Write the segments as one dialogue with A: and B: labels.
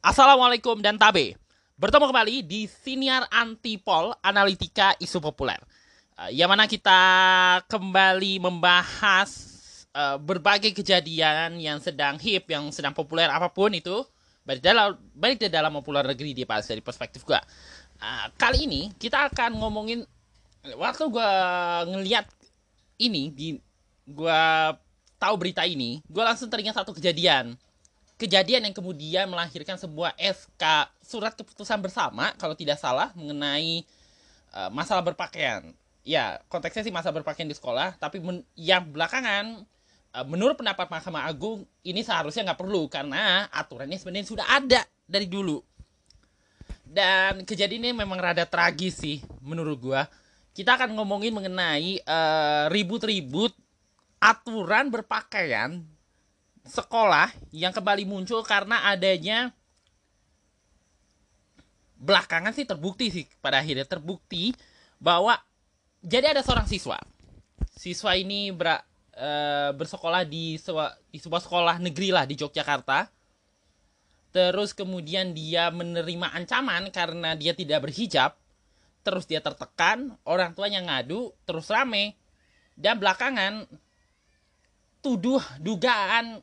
A: Assalamualaikum dan Tabe. Bertemu kembali di Siniar Antipol Analitika Isu Populer. Uh, yang mana kita kembali membahas uh, berbagai kejadian yang sedang hip, yang sedang populer apa pun itu, baik dalam baik di dalam luar negeri dia dari perspektif gua. Uh, kali ini kita akan ngomongin waktu gua ngeliat ini di gua tahu berita ini, gua langsung teringat satu kejadian kejadian yang kemudian melahirkan sebuah SK surat keputusan bersama kalau tidak salah mengenai uh, masalah berpakaian. Ya, konteksnya sih masalah berpakaian di sekolah, tapi yang belakangan uh, menurut pendapat Mahkamah Agung ini seharusnya nggak perlu karena aturannya sebenarnya sudah ada dari dulu. Dan kejadian ini memang rada tragis sih menurut gua. Kita akan ngomongin mengenai eh, ribut-ribut uh, aturan berpakaian sekolah yang kembali muncul karena adanya belakangan sih terbukti sih pada akhirnya terbukti bahwa jadi ada seorang siswa. Siswa ini ber, e, bersekolah di sewa, di sebuah sekolah negeri lah di Yogyakarta. Terus kemudian dia menerima ancaman karena dia tidak berhijab. Terus dia tertekan orang tuanya ngadu terus rame. Dan belakangan tuduh dugaan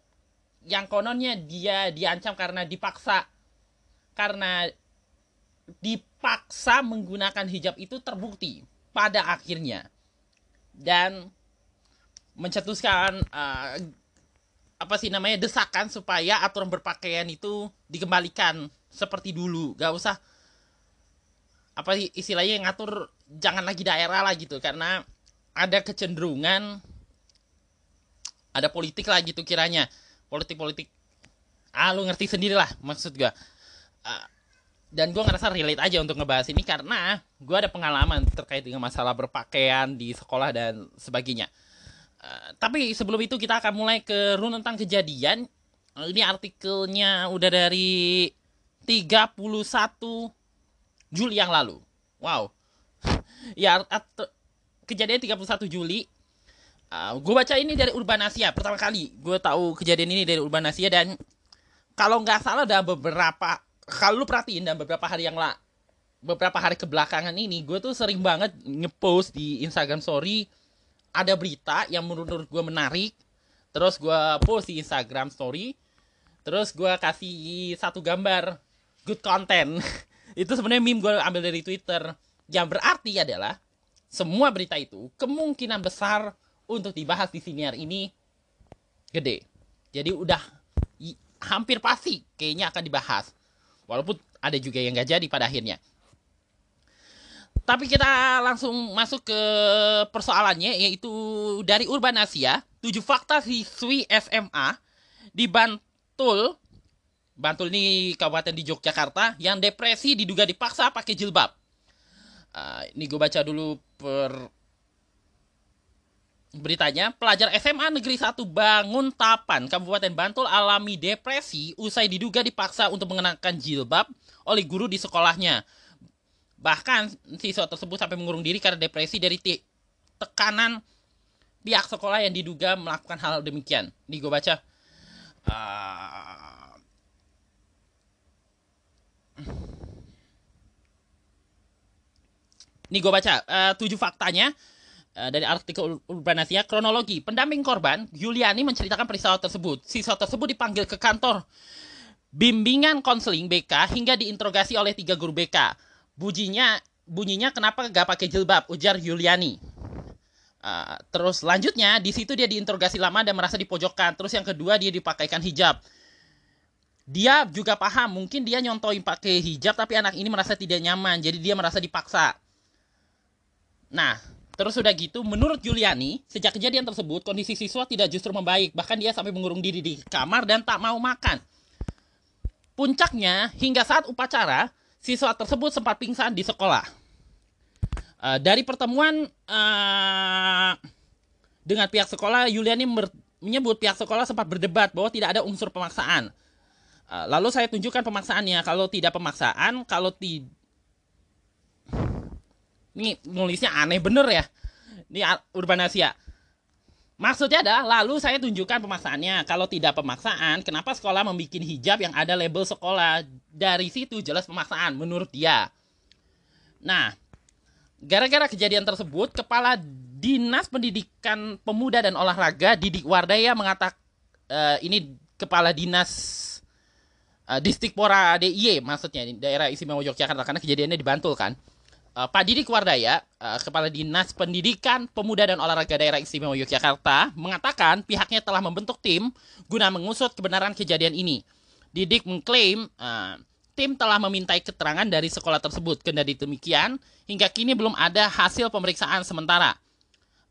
A: yang kononnya dia diancam karena dipaksa. Karena dipaksa menggunakan hijab itu terbukti pada akhirnya. Dan mencetuskan uh, apa sih namanya desakan supaya aturan berpakaian itu dikembalikan seperti dulu. Gak usah apa istilahnya yang ngatur jangan lagi daerah lah gitu. Karena ada kecenderungan ada politik lah gitu kiranya. Politik-politik. Ah lu ngerti sendiri lah maksud gue uh, dan gue ngerasa relate aja untuk ngebahas ini karena gue ada pengalaman terkait dengan masalah berpakaian di sekolah dan sebagainya. Uh, tapi sebelum itu kita akan mulai ke run tentang kejadian. Uh, ini artikelnya udah dari 31 Juli yang lalu. Wow. Ya kejadian 31 Juli Uh, ah, gue baca ini dari Urbanasia pertama kali gue tahu kejadian ini dari Urbanasia dan kalau nggak salah ada beberapa kalau lu perhatiin dan beberapa hari yang lah beberapa hari kebelakangan ini gue tuh sering banget ngepost di Instagram Story ada berita yang menurut gue menarik terus gue post di Instagram Story terus gue kasih satu gambar good content. Itu sebenarnya meme gue ambil dari Twitter. Yang berarti adalah semua berita itu kemungkinan besar untuk dibahas di siniar ini gede. Jadi udah hampir pasti kayaknya akan dibahas. Walaupun ada juga yang gak jadi pada akhirnya. Tapi kita langsung masuk ke persoalannya yaitu dari Urban Asia, 7 fakta siswi SMA di Bantul Bantul ini kabupaten di Yogyakarta yang depresi diduga dipaksa pakai jilbab. Uh, ini gue baca dulu per Beritanya, pelajar SMA Negeri 1 Bangun Tapan, Kabupaten Bantul alami depresi usai diduga dipaksa untuk mengenakan jilbab oleh guru di sekolahnya. Bahkan siswa tersebut sampai mengurung diri karena depresi dari tekanan pihak sekolah yang diduga melakukan hal demikian. Ini gue baca. Uh... Ini gue baca uh, tujuh faktanya dari artikel Urbanasia kronologi pendamping korban Yuliani menceritakan peristiwa tersebut. Siswa tersebut dipanggil ke kantor bimbingan konseling BK hingga diinterogasi oleh tiga guru BK. Bunyinya bunyinya kenapa gak pakai jilbab? Ujar Yuliani. Uh, terus lanjutnya di situ dia diinterogasi lama dan merasa dipojokkan. Terus yang kedua dia dipakaikan hijab. Dia juga paham mungkin dia nyontoin pakai hijab tapi anak ini merasa tidak nyaman jadi dia merasa dipaksa. Nah, Terus sudah gitu, menurut Juliani, sejak kejadian tersebut, kondisi siswa tidak justru membaik. Bahkan dia sampai mengurung diri di kamar dan tak mau makan. Puncaknya, hingga saat upacara, siswa tersebut sempat pingsan di sekolah. Uh, dari pertemuan uh, dengan pihak sekolah, Juliani menyebut pihak sekolah sempat berdebat bahwa tidak ada unsur pemaksaan. Uh, lalu saya tunjukkan pemaksaannya. Kalau tidak pemaksaan, kalau tidak ini nulisnya aneh bener ya. Ini Urban Asia. Maksudnya adalah lalu saya tunjukkan pemaksaannya. Kalau tidak pemaksaan, kenapa sekolah membuat hijab yang ada label sekolah? Dari situ jelas pemaksaan menurut dia. Nah, gara-gara kejadian tersebut, kepala Dinas Pendidikan Pemuda dan Olahraga Didik Wardaya mengatakan uh, ini kepala dinas uh, Pora DIY maksudnya daerah istimewa Yogyakarta karena kejadiannya di Bantul kan uh, Pak Didik Wardaya, uh, Kepala Dinas Pendidikan Pemuda dan Olahraga Daerah Istimewa Yogyakarta, mengatakan pihaknya telah membentuk tim guna mengusut kebenaran kejadian ini. Didik mengklaim uh, tim telah memintai keterangan dari sekolah tersebut. Kendati demikian, hingga kini belum ada hasil pemeriksaan sementara.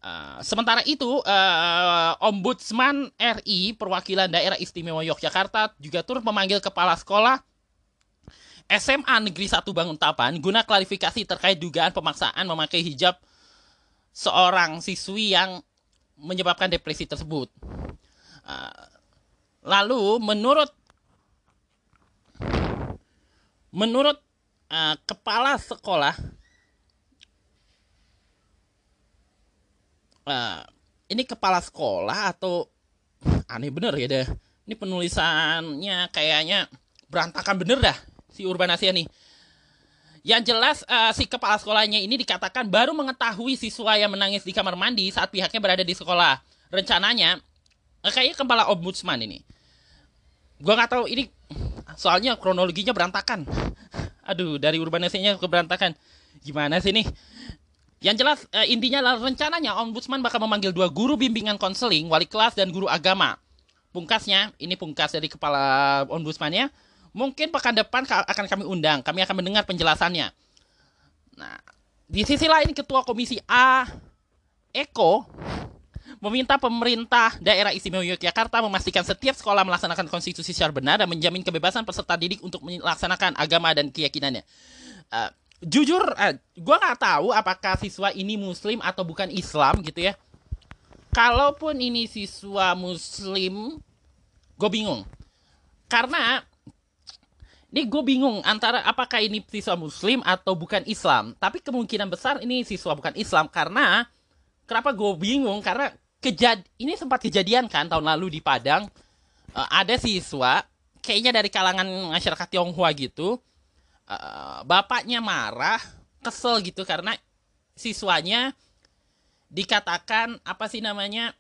A: Uh, sementara itu, uh, Ombudsman RI perwakilan daerah istimewa Yogyakarta juga turut memanggil kepala sekolah SMA Negeri 1 Banguntapan guna klarifikasi terkait dugaan pemaksaan memakai hijab seorang siswi yang menyebabkan depresi tersebut. Uh, lalu menurut menurut uh, kepala sekolah uh, ini kepala sekolah atau aneh bener ya deh ini penulisannya kayaknya berantakan bener dah si Urban Asia nih. Yang jelas uh, si kepala sekolahnya ini dikatakan baru mengetahui siswa yang menangis di kamar mandi saat pihaknya berada di sekolah. Rencananya uh, kayaknya kepala ombudsman ini. Gua nggak tahu ini soalnya kronologinya berantakan. Aduh, dari urbanisasinya ke berantakan. Gimana sih nih? Yang jelas uh, intinya adalah rencananya ombudsman bakal memanggil dua guru bimbingan konseling, wali kelas dan guru agama. Pungkasnya, ini pungkas dari kepala ombudsmannya Mungkin pekan depan akan kami undang, kami akan mendengar penjelasannya. Nah, di sisi lain Ketua Komisi A Eko meminta pemerintah daerah istimewa Yogyakarta memastikan setiap sekolah melaksanakan konstitusi secara benar dan menjamin kebebasan peserta didik untuk melaksanakan agama dan keyakinannya. Uh, jujur, uh, gue nggak tahu apakah siswa ini Muslim atau bukan Islam gitu ya. Kalaupun ini siswa Muslim, gue bingung. Karena ini gue bingung antara apakah ini siswa muslim atau bukan Islam. Tapi kemungkinan besar ini siswa bukan Islam karena kenapa gue bingung? Karena kejad ini sempat kejadian kan tahun lalu di Padang. Uh, ada siswa kayaknya dari kalangan masyarakat Tionghoa gitu uh, bapaknya marah kesel gitu karena siswanya dikatakan apa sih namanya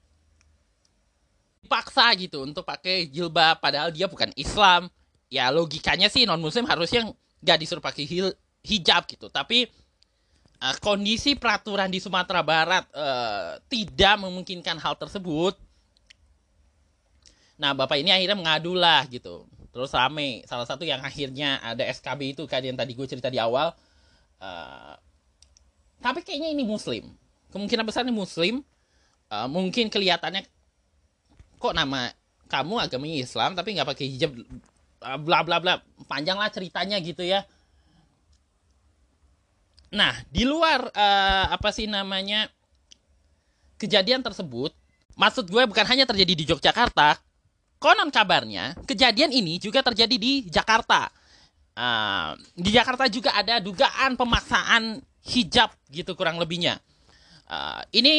A: dipaksa gitu untuk pakai jilbab padahal dia bukan Islam ya logikanya sih non muslim harusnya nggak disuruh pakai hijab gitu. Tapi uh, kondisi peraturan di Sumatera Barat uh, tidak memungkinkan hal tersebut. Nah bapak ini akhirnya mengadu lah gitu. Terus rame. Salah satu yang akhirnya ada SKB itu kan yang tadi gue cerita di awal. Uh, tapi kayaknya ini muslim. Kemungkinan besar ini muslim. Uh, mungkin kelihatannya kok nama kamu agamanya Islam tapi nggak pakai hijab bla bla bla. Panjang lah ceritanya gitu ya. Nah di luar uh, apa sih namanya kejadian tersebut maksud gue bukan hanya terjadi di Yogyakarta konon kabarnya kejadian ini juga terjadi di Jakarta. Uh, di Jakarta juga ada dugaan pemaksaan hijab gitu kurang lebihnya. Uh, ini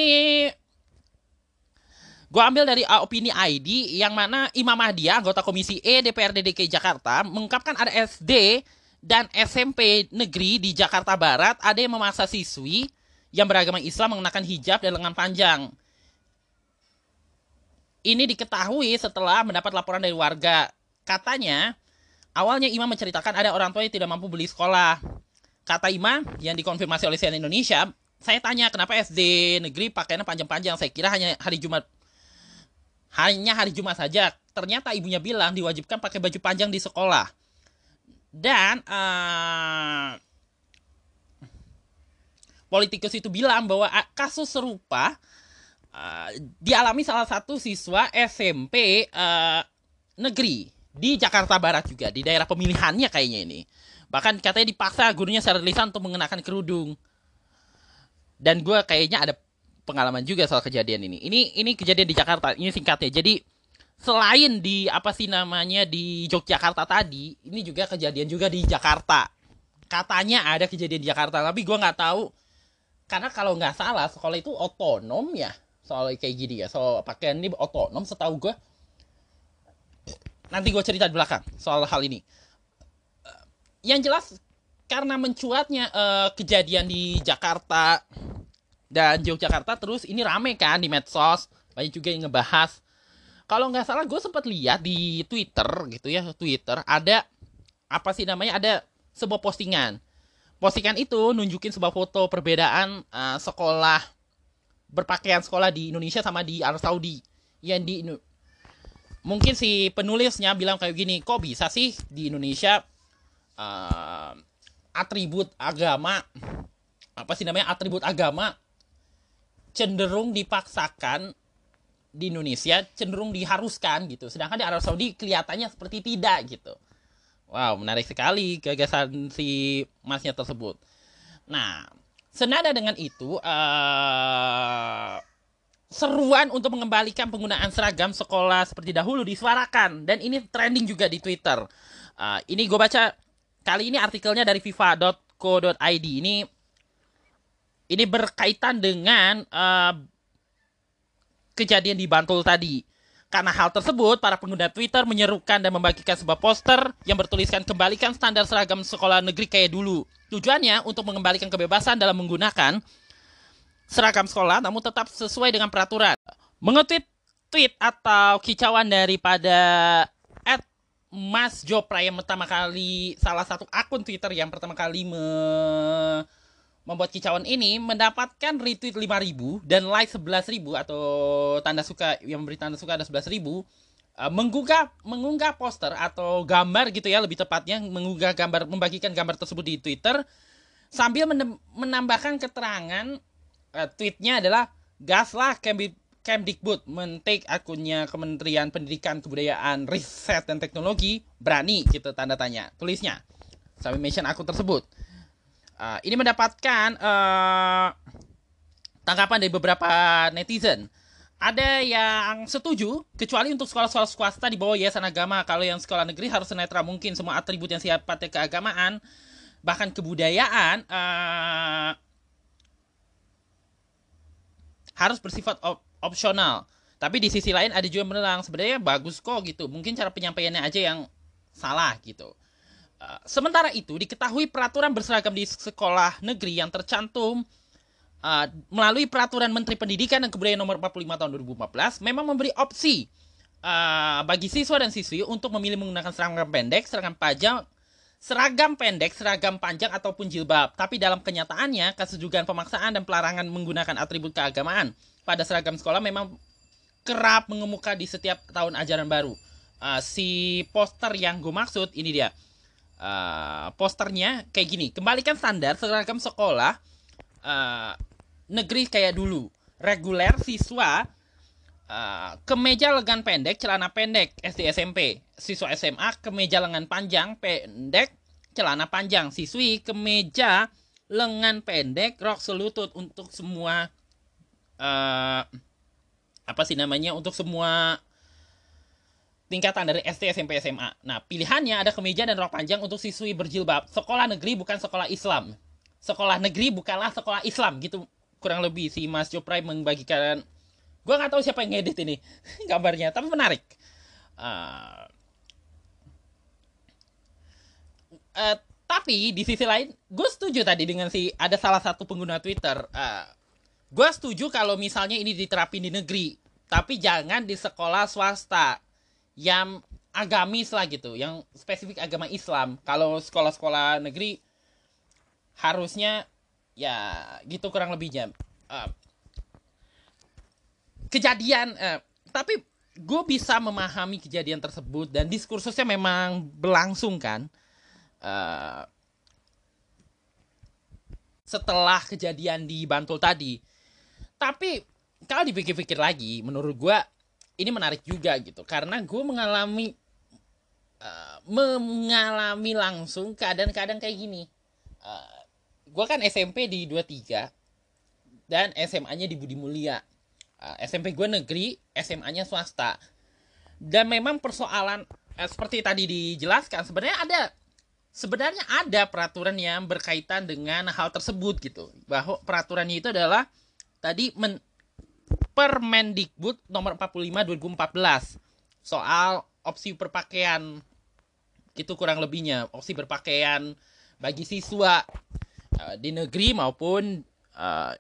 A: Gue ambil dari uh, opini ID yang mana Imam Mahdi, anggota Komisi E DPRD DKI Jakarta, mengungkapkan ada SD dan SMP negeri di Jakarta Barat ada yang memaksa siswi yang beragama Islam mengenakan hijab dan lengan panjang. Ini diketahui setelah mendapat laporan dari warga. Katanya, awalnya Imam menceritakan ada orang tua yang tidak mampu beli sekolah. Kata Imam yang dikonfirmasi oleh CNN Indonesia, saya tanya kenapa SD negeri pakainya panjang-panjang. Saya kira hanya hari Jumat hanya hari Jumat saja. Ternyata ibunya bilang diwajibkan pakai baju panjang di sekolah. Dan uh, politikus itu bilang bahwa kasus serupa uh, dialami salah satu siswa SMP uh, negeri di Jakarta Barat juga di daerah pemilihannya kayaknya ini. Bahkan katanya dipaksa gurunya secara lisan untuk mengenakan kerudung. Dan gue kayaknya ada pengalaman juga soal kejadian ini. Ini ini kejadian di Jakarta. Ini singkatnya. Jadi selain di apa sih namanya di Yogyakarta tadi, ini juga kejadian juga di Jakarta. Katanya ada kejadian di Jakarta, tapi gue nggak tahu. Karena kalau nggak salah sekolah itu otonom ya, soal kayak gini ya soal pakaian ini otonom setahu gue nanti gue cerita di belakang soal hal ini yang jelas karena mencuatnya uh, kejadian di Jakarta dan Yogyakarta terus ini rame kan di medsos banyak juga yang ngebahas. Kalau nggak salah gue sempat lihat di Twitter gitu ya Twitter ada apa sih namanya ada sebuah postingan. Postingan itu nunjukin sebuah foto perbedaan uh, sekolah berpakaian sekolah di Indonesia sama di Arab Saudi. Yang di mungkin si penulisnya bilang kayak gini kok bisa sih di Indonesia uh, atribut agama apa sih namanya atribut agama cenderung dipaksakan di Indonesia cenderung diharuskan gitu. Sedangkan di Arab Saudi kelihatannya seperti tidak gitu. Wow menarik sekali gagasan si masnya tersebut. Nah senada dengan itu uh, seruan untuk mengembalikan penggunaan seragam sekolah seperti dahulu disuarakan. Dan ini trending juga di Twitter. Uh, ini gue baca kali ini artikelnya dari fifa.co.id ini ini berkaitan dengan uh, kejadian di Bantul tadi. Karena hal tersebut, para pengguna Twitter menyerukan dan membagikan sebuah poster yang bertuliskan kembalikan standar seragam sekolah negeri kayak dulu. Tujuannya untuk mengembalikan kebebasan dalam menggunakan seragam sekolah namun tetap sesuai dengan peraturan. Mengutip tweet atau kicauan daripada at Mas Jopra yang pertama kali salah satu akun Twitter yang pertama kali me membuat kicauan ini mendapatkan retweet 5000 dan like 11000 atau tanda suka yang memberi tanda suka ada 11000 uh, menggugah mengunggah poster atau gambar gitu ya lebih tepatnya mengunggah gambar membagikan gambar tersebut di Twitter sambil menambahkan keterangan uh, tweetnya adalah gaslah Kemdikbud mentik akunnya Kementerian Pendidikan Kebudayaan Riset dan Teknologi. Berani gitu tanda tanya tulisnya. Sampai mention akun tersebut Uh, ini mendapatkan uh, tanggapan dari beberapa netizen. Ada yang setuju, kecuali untuk sekolah-sekolah swasta di bawah yayasan agama. Kalau yang sekolah negeri harus netral mungkin semua atribut yang sifatnya keagamaan, bahkan kebudayaan, uh, harus bersifat op opsional. Tapi di sisi lain ada juga yang sebenarnya bagus kok gitu. Mungkin cara penyampaiannya aja yang salah gitu. Sementara itu, diketahui peraturan berseragam di sekolah negeri yang tercantum uh, melalui peraturan Menteri Pendidikan dan Kebudayaan nomor 45 tahun 2014 memang memberi opsi uh, bagi siswa dan siswi untuk memilih menggunakan seragam pendek, seragam panjang, seragam pendek, seragam panjang ataupun jilbab. Tapi dalam kenyataannya, kasus dugaan pemaksaan dan pelarangan menggunakan atribut keagamaan pada seragam sekolah memang kerap mengemuka di setiap tahun ajaran baru. Uh, si poster yang gue maksud ini dia uh, posternya kayak gini. Kembalikan standar seragam sekolah uh, negeri kayak dulu. Reguler siswa uh, kemeja lengan pendek celana pendek SD SMP siswa SMA kemeja lengan panjang pendek celana panjang. Siswi kemeja lengan pendek rok selutut untuk semua uh, apa sih namanya untuk semua tingkatan dari SD, SMP, SMA. Nah, pilihannya ada kemeja dan rok panjang untuk siswi berjilbab. Sekolah negeri bukan sekolah Islam. Sekolah negeri bukanlah sekolah Islam gitu kurang lebih si Mas Joprai membagikan. Gue nggak tahu siapa yang ngedit ini gambarnya, tapi menarik. Uh, uh, tapi di sisi lain, gue setuju tadi dengan si ada salah satu pengguna Twitter. Uh, gue setuju kalau misalnya ini diterapin di negeri, tapi jangan di sekolah swasta yang agamis lah gitu, yang spesifik agama Islam. Kalau sekolah-sekolah negeri harusnya ya gitu kurang lebihnya. Uh, kejadian, uh, tapi gue bisa memahami kejadian tersebut dan diskursusnya memang berlangsung kan. Uh, setelah kejadian di Bantul tadi. Tapi kalau dipikir-pikir lagi, menurut gue ini menarik juga gitu. Karena gue mengalami uh, mengalami langsung keadaan-keadaan kayak gini. Uh, eh, gue kan SMP di 23 dan SMA-nya di Budi Mulia. Uh, eh, SMP gue negeri SMA-nya swasta. Dan memang persoalan uh, seperti tadi dijelaskan sebenarnya ada sebenarnya ada peraturan yang berkaitan dengan hal tersebut gitu. Bahwa peraturannya itu adalah tadi men, Permendikbud nomor 45 2014 soal opsi berpakaian itu kurang lebihnya. Opsi berpakaian bagi siswa uh, di negeri maupun uh,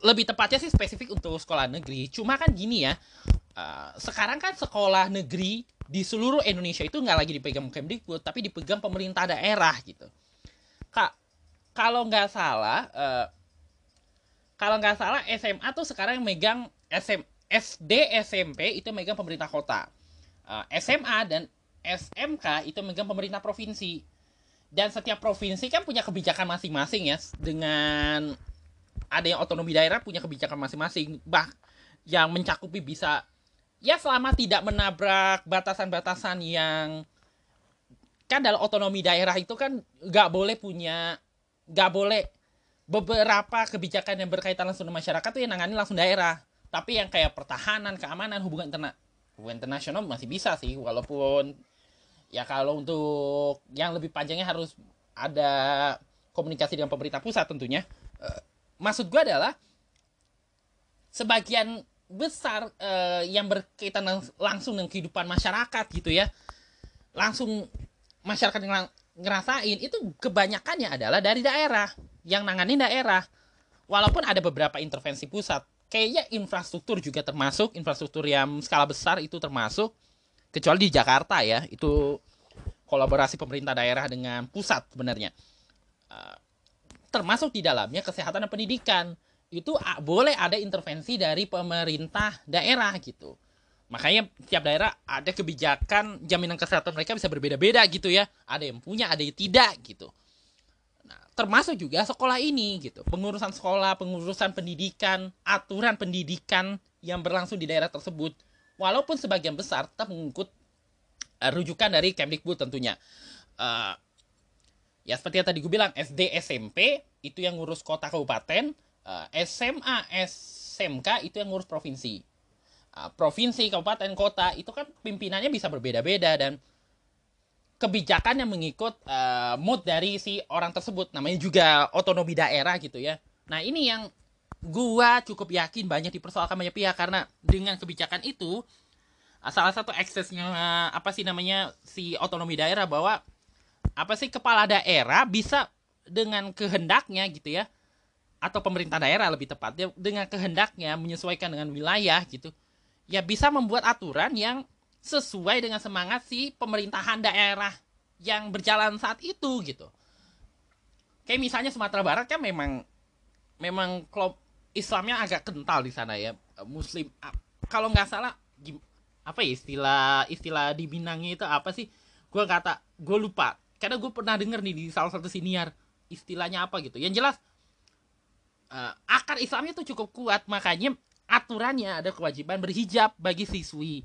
A: lebih tepatnya sih spesifik untuk sekolah negeri. Cuma kan gini ya uh, sekarang kan sekolah negeri di seluruh Indonesia itu nggak lagi dipegang Kemdikbud tapi dipegang pemerintah daerah gitu. Kak kalau nggak salah uh, kalau nggak salah SMA tuh sekarang yang megang SM, SD SMP itu megang pemerintah kota. Eh, SMA dan SMK itu megang pemerintah provinsi. Dan setiap provinsi kan punya kebijakan masing-masing ya dengan ada yang otonomi daerah punya kebijakan masing-masing. Bah yang mencakupi bisa ya selama tidak menabrak batasan-batasan yang kan dalam otonomi daerah itu kan nggak boleh punya nggak boleh beberapa kebijakan yang berkaitan langsung dengan masyarakat tuh yang nangani langsung daerah. Tapi yang kayak pertahanan keamanan hubungan interna hubungan internasional masih bisa sih walaupun ya kalau untuk yang lebih panjangnya harus ada komunikasi dengan pemerintah pusat tentunya. Uh, maksud gue adalah sebagian besar uh, yang berkaitan langsung dengan kehidupan masyarakat gitu ya langsung masyarakat yang ngerasain itu kebanyakannya adalah dari daerah yang nanganin daerah. Walaupun ada beberapa intervensi pusat, kayaknya infrastruktur juga termasuk, infrastruktur yang skala besar itu termasuk, kecuali di Jakarta ya, itu kolaborasi pemerintah daerah dengan pusat sebenarnya. Uh, termasuk di dalamnya kesehatan dan pendidikan. Itu boleh ada intervensi dari pemerintah daerah gitu. Makanya tiap daerah ada kebijakan jaminan kesehatan mereka bisa berbeda-beda gitu ya. Ada yang punya, ada yang tidak gitu termasuk juga sekolah ini gitu. Pengurusan sekolah pengurusan pendidikan aturan pendidikan yang berlangsung di daerah tersebut. Walaupun sebagian besar tetap mengikut uh, rujukan dari Kemdikbud tentunya. Uh, ya seperti yang tadi gue bilang SD SMP itu yang ngurus kota kabupaten. Uh, SMA SMK itu yang ngurus provinsi. Uh, provinsi kabupaten kota itu kan pimpinannya bisa berbeda-beda dan kebijakan yang mengikut uh, mood dari si orang tersebut. Namanya juga otonomi daerah gitu ya. Nah ini yang gua cukup yakin banyak dipersoalkan banyak pihak. Karena dengan kebijakan itu eh, salah satu eksesnya uh, apa sih namanya si otonomi daerah bahwa apa sih kepala daerah bisa dengan kehendaknya gitu ya atau pemerintah daerah lebih tepatnya dengan kehendaknya menyesuaikan dengan wilayah gitu ya bisa membuat aturan yang sesuai dengan semangat si pemerintahan daerah yang berjalan saat itu gitu. Kayak misalnya Sumatera Barat kan memang memang klub Islamnya agak kental di sana ya. Muslim kalau nggak salah apa ya istilah istilah di Minangnya itu apa sih? Gue kata gue lupa. Karena gue pernah denger nih di salah satu siniar istilahnya apa gitu. Yang jelas uh, akar Islamnya tuh cukup kuat makanya aturannya ada kewajiban berhijab bagi siswi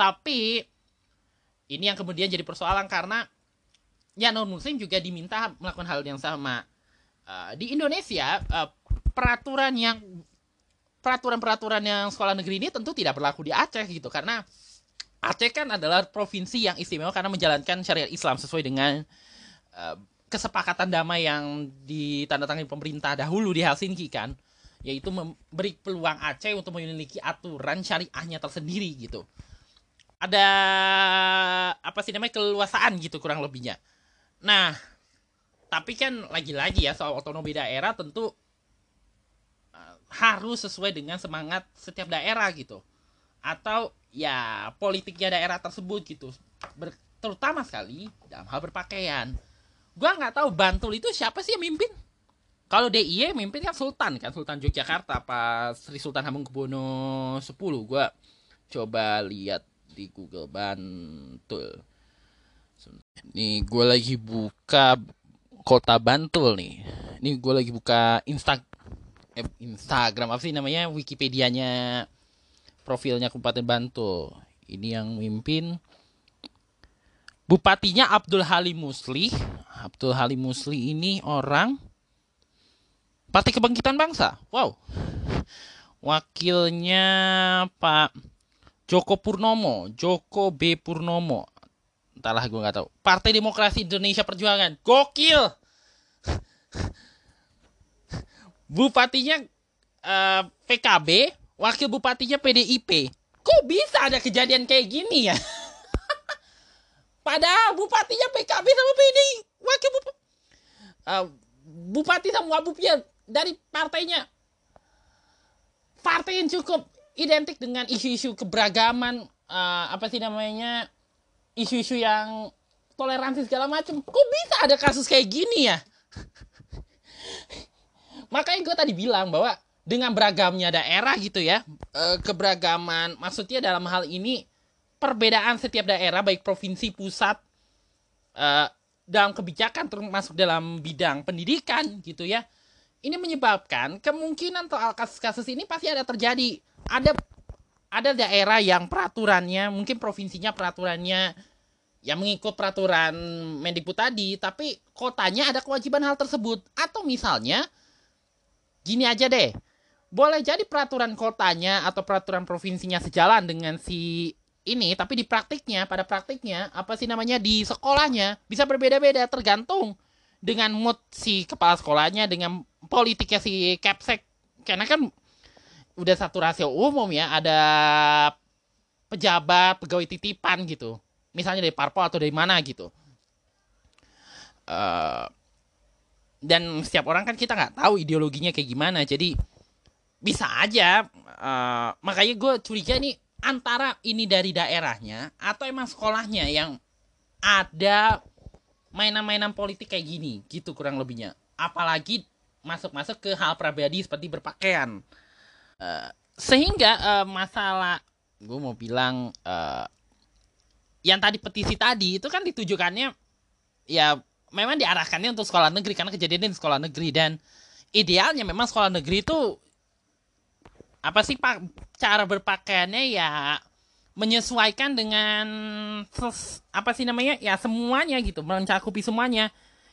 A: tapi ini yang kemudian jadi persoalan karena ya non muslim juga diminta melakukan hal yang sama. Uh, di Indonesia uh, peraturan yang peraturan-peraturan yang sekolah negeri ini tentu tidak berlaku di Aceh gitu. Karena Aceh kan adalah provinsi yang istimewa karena menjalankan syariat Islam sesuai dengan uh, kesepakatan damai yang ditandatangani pemerintah dahulu di Helsinki kan. Yaitu memberi peluang Aceh untuk memiliki aturan syariahnya tersendiri gitu ada apa sih namanya keluasaan gitu kurang lebihnya. Nah, tapi kan lagi-lagi ya soal otonomi daerah tentu uh, harus sesuai dengan semangat setiap daerah gitu. Atau ya politiknya daerah tersebut gitu. Ber, terutama sekali dalam hal berpakaian. Gua nggak tahu Bantul itu siapa sih yang mimpin? Kalau DIY mimpin kan Sultan kan Sultan Yogyakarta pas Sri Sultan Hamengkubuwono 10 gua coba lihat di Google Bantul. Ini gue lagi buka kota Bantul nih. Ini gue lagi buka Insta eh, Instagram apa sih namanya Wikipedianya profilnya Kabupaten Bantul. Ini yang mimpin Bupatinya Abdul Halim Musli. Abdul Halim Musli ini orang Partai Kebangkitan Bangsa. Wow. Wakilnya Pak Joko Purnomo, Joko B Purnomo. Entahlah gue nggak tahu. Partai Demokrasi Indonesia Perjuangan. Gokil. Bupatinya uh, eh, PKB, wakil bupatinya PDIP. Kok bisa ada kejadian kayak gini ya? Padahal bupatinya PKB sama PDI, wakil bupati, uh, bupati sama wabupnya dari partainya partai yang cukup identik dengan isu-isu keberagaman uh, apa sih namanya isu-isu yang toleransi segala macam kok bisa ada kasus kayak gini ya makanya gue tadi bilang bahwa dengan beragamnya daerah gitu ya uh, keberagaman maksudnya dalam hal ini perbedaan setiap daerah baik provinsi pusat uh, dalam kebijakan termasuk dalam bidang pendidikan gitu ya ini menyebabkan kemungkinan soal kasus-kasus ini pasti ada terjadi. Ada ada daerah yang peraturannya mungkin provinsinya peraturannya yang mengikut peraturan Mendikbud tadi, tapi kotanya ada kewajiban hal tersebut. Atau misalnya gini aja deh. Boleh jadi peraturan kotanya atau peraturan provinsinya sejalan dengan si ini, tapi di praktiknya, pada praktiknya, apa sih namanya di sekolahnya bisa berbeda-beda tergantung dengan mood si kepala sekolahnya dengan politiknya si Capsek karena kan udah satu rasio umum ya ada pejabat pegawai titipan gitu. Misalnya dari parpol atau dari mana gitu. Uh, dan setiap orang kan kita nggak tahu ideologinya kayak gimana. Jadi bisa aja uh, makanya gue curiga nih antara ini dari daerahnya atau emang sekolahnya yang ada mainan-mainan politik kayak gini gitu kurang lebihnya. Apalagi masuk-masuk ke hal pribadi seperti berpakaian uh, sehingga uh, masalah gue mau bilang uh, yang tadi petisi tadi itu kan ditujukannya ya memang diarahkannya untuk sekolah negeri karena kejadian di sekolah negeri dan idealnya memang sekolah negeri itu apa sih pak cara berpakaiannya ya menyesuaikan dengan apa sih namanya ya semuanya gitu mencakupi semuanya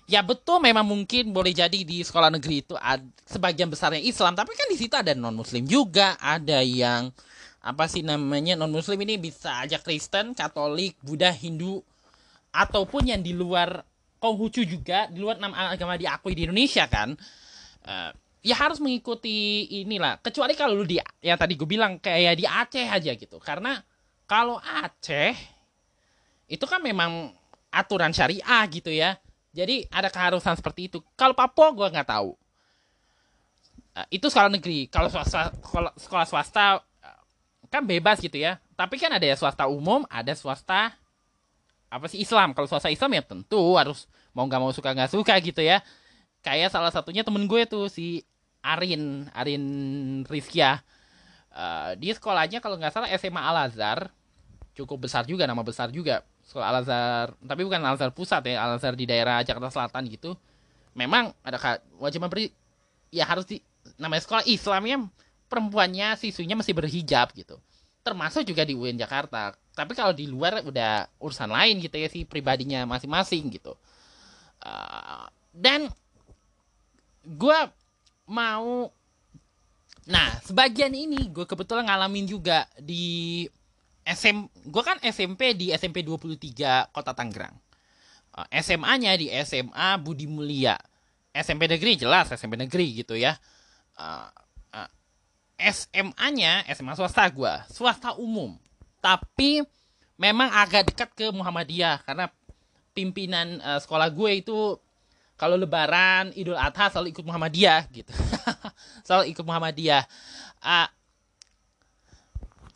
A: ya betul memang mungkin boleh jadi di sekolah negeri itu ada, sebagian besarnya Islam tapi kan di situ ada non Muslim juga ada yang apa sih namanya non Muslim ini bisa aja Kristen Katolik Buddha Hindu ataupun yang di luar Konghucu juga di luar enam agama diakui di Indonesia kan uh, ya harus mengikuti inilah kecuali kalau lu di yang tadi gue bilang kayak di Aceh aja gitu karena kalau Aceh itu kan memang aturan syariah gitu ya. Jadi ada keharusan seperti itu. Kalau Papua gue nggak tahu. Uh, itu sekolah negeri. Kalau swasta, sekolah, sekolah swasta uh, kan bebas gitu ya. Tapi kan ada ya swasta umum, ada swasta apa sih Islam. Kalau swasta Islam ya tentu harus mau nggak mau suka nggak suka gitu ya. Kayak salah satunya temen gue tuh si Arin, Arin Rizkia. Uh, dia sekolahnya kalau nggak salah SMA Al Azhar cukup besar juga nama besar juga sekolah Al Azhar. Tapi bukan Al Azhar pusat ya Al Azhar di daerah Jakarta Selatan gitu. Memang ada wajib memberi ya harus di namanya sekolah Islam ya perempuannya siswinya masih berhijab gitu. Termasuk juga di UIN Jakarta. Tapi kalau di luar udah urusan lain gitu ya sih pribadinya masing-masing gitu. Uh, dan gue mau nah sebagian ini gue kebetulan ngalamin juga di SM gue kan SMP di SMP 23 Kota Tangerang. Eh, SMA-nya di SMA Budi Mulia. SMP negeri jelas SMP negeri gitu ya. Uh, uh, SMA-nya SMA swasta gue, swasta umum. Tapi memang agak dekat ke Muhammadiyah karena pimpinan sekolah gue itu kalau lebaran Idul Adha selalu ikut Muhammadiyah gitu. selalu ikut Muhammadiyah. Uh,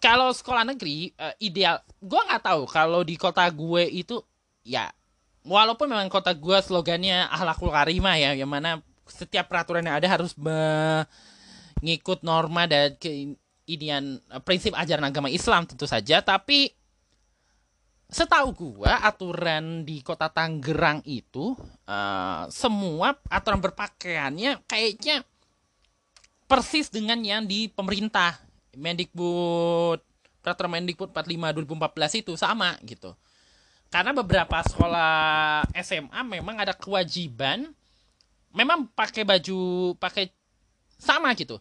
A: kalau sekolah negeri uh, ideal gue nggak tahu kalau di kota gue itu ya walaupun memang kota gue slogannya ahlakul karimah ya yang mana setiap peraturan yang ada harus mengikut norma dan keinian uh, prinsip ajaran agama Islam tentu saja. Tapi setahu gue aturan di kota Tangerang itu uh, semua aturan berpakaiannya kayaknya persis dengan yang di pemerintah Mendikbud peraturan Mendikbud 45 2014 itu sama gitu. Karena beberapa sekolah SMA memang ada kewajiban memang pakai baju pakai sama gitu.